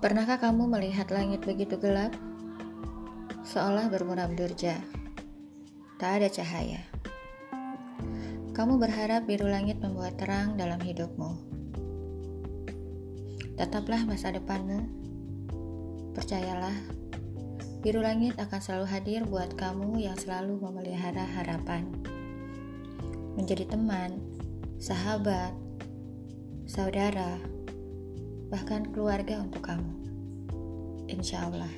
Pernahkah kamu melihat langit begitu gelap? Seolah bermuram durja. Tak ada cahaya. Kamu berharap biru langit membuat terang dalam hidupmu. Tetaplah masa depanmu. Percayalah, biru langit akan selalu hadir buat kamu yang selalu memelihara harapan. Menjadi teman, sahabat, saudara, bahkan keluarga untuk kamu. Insya Allah.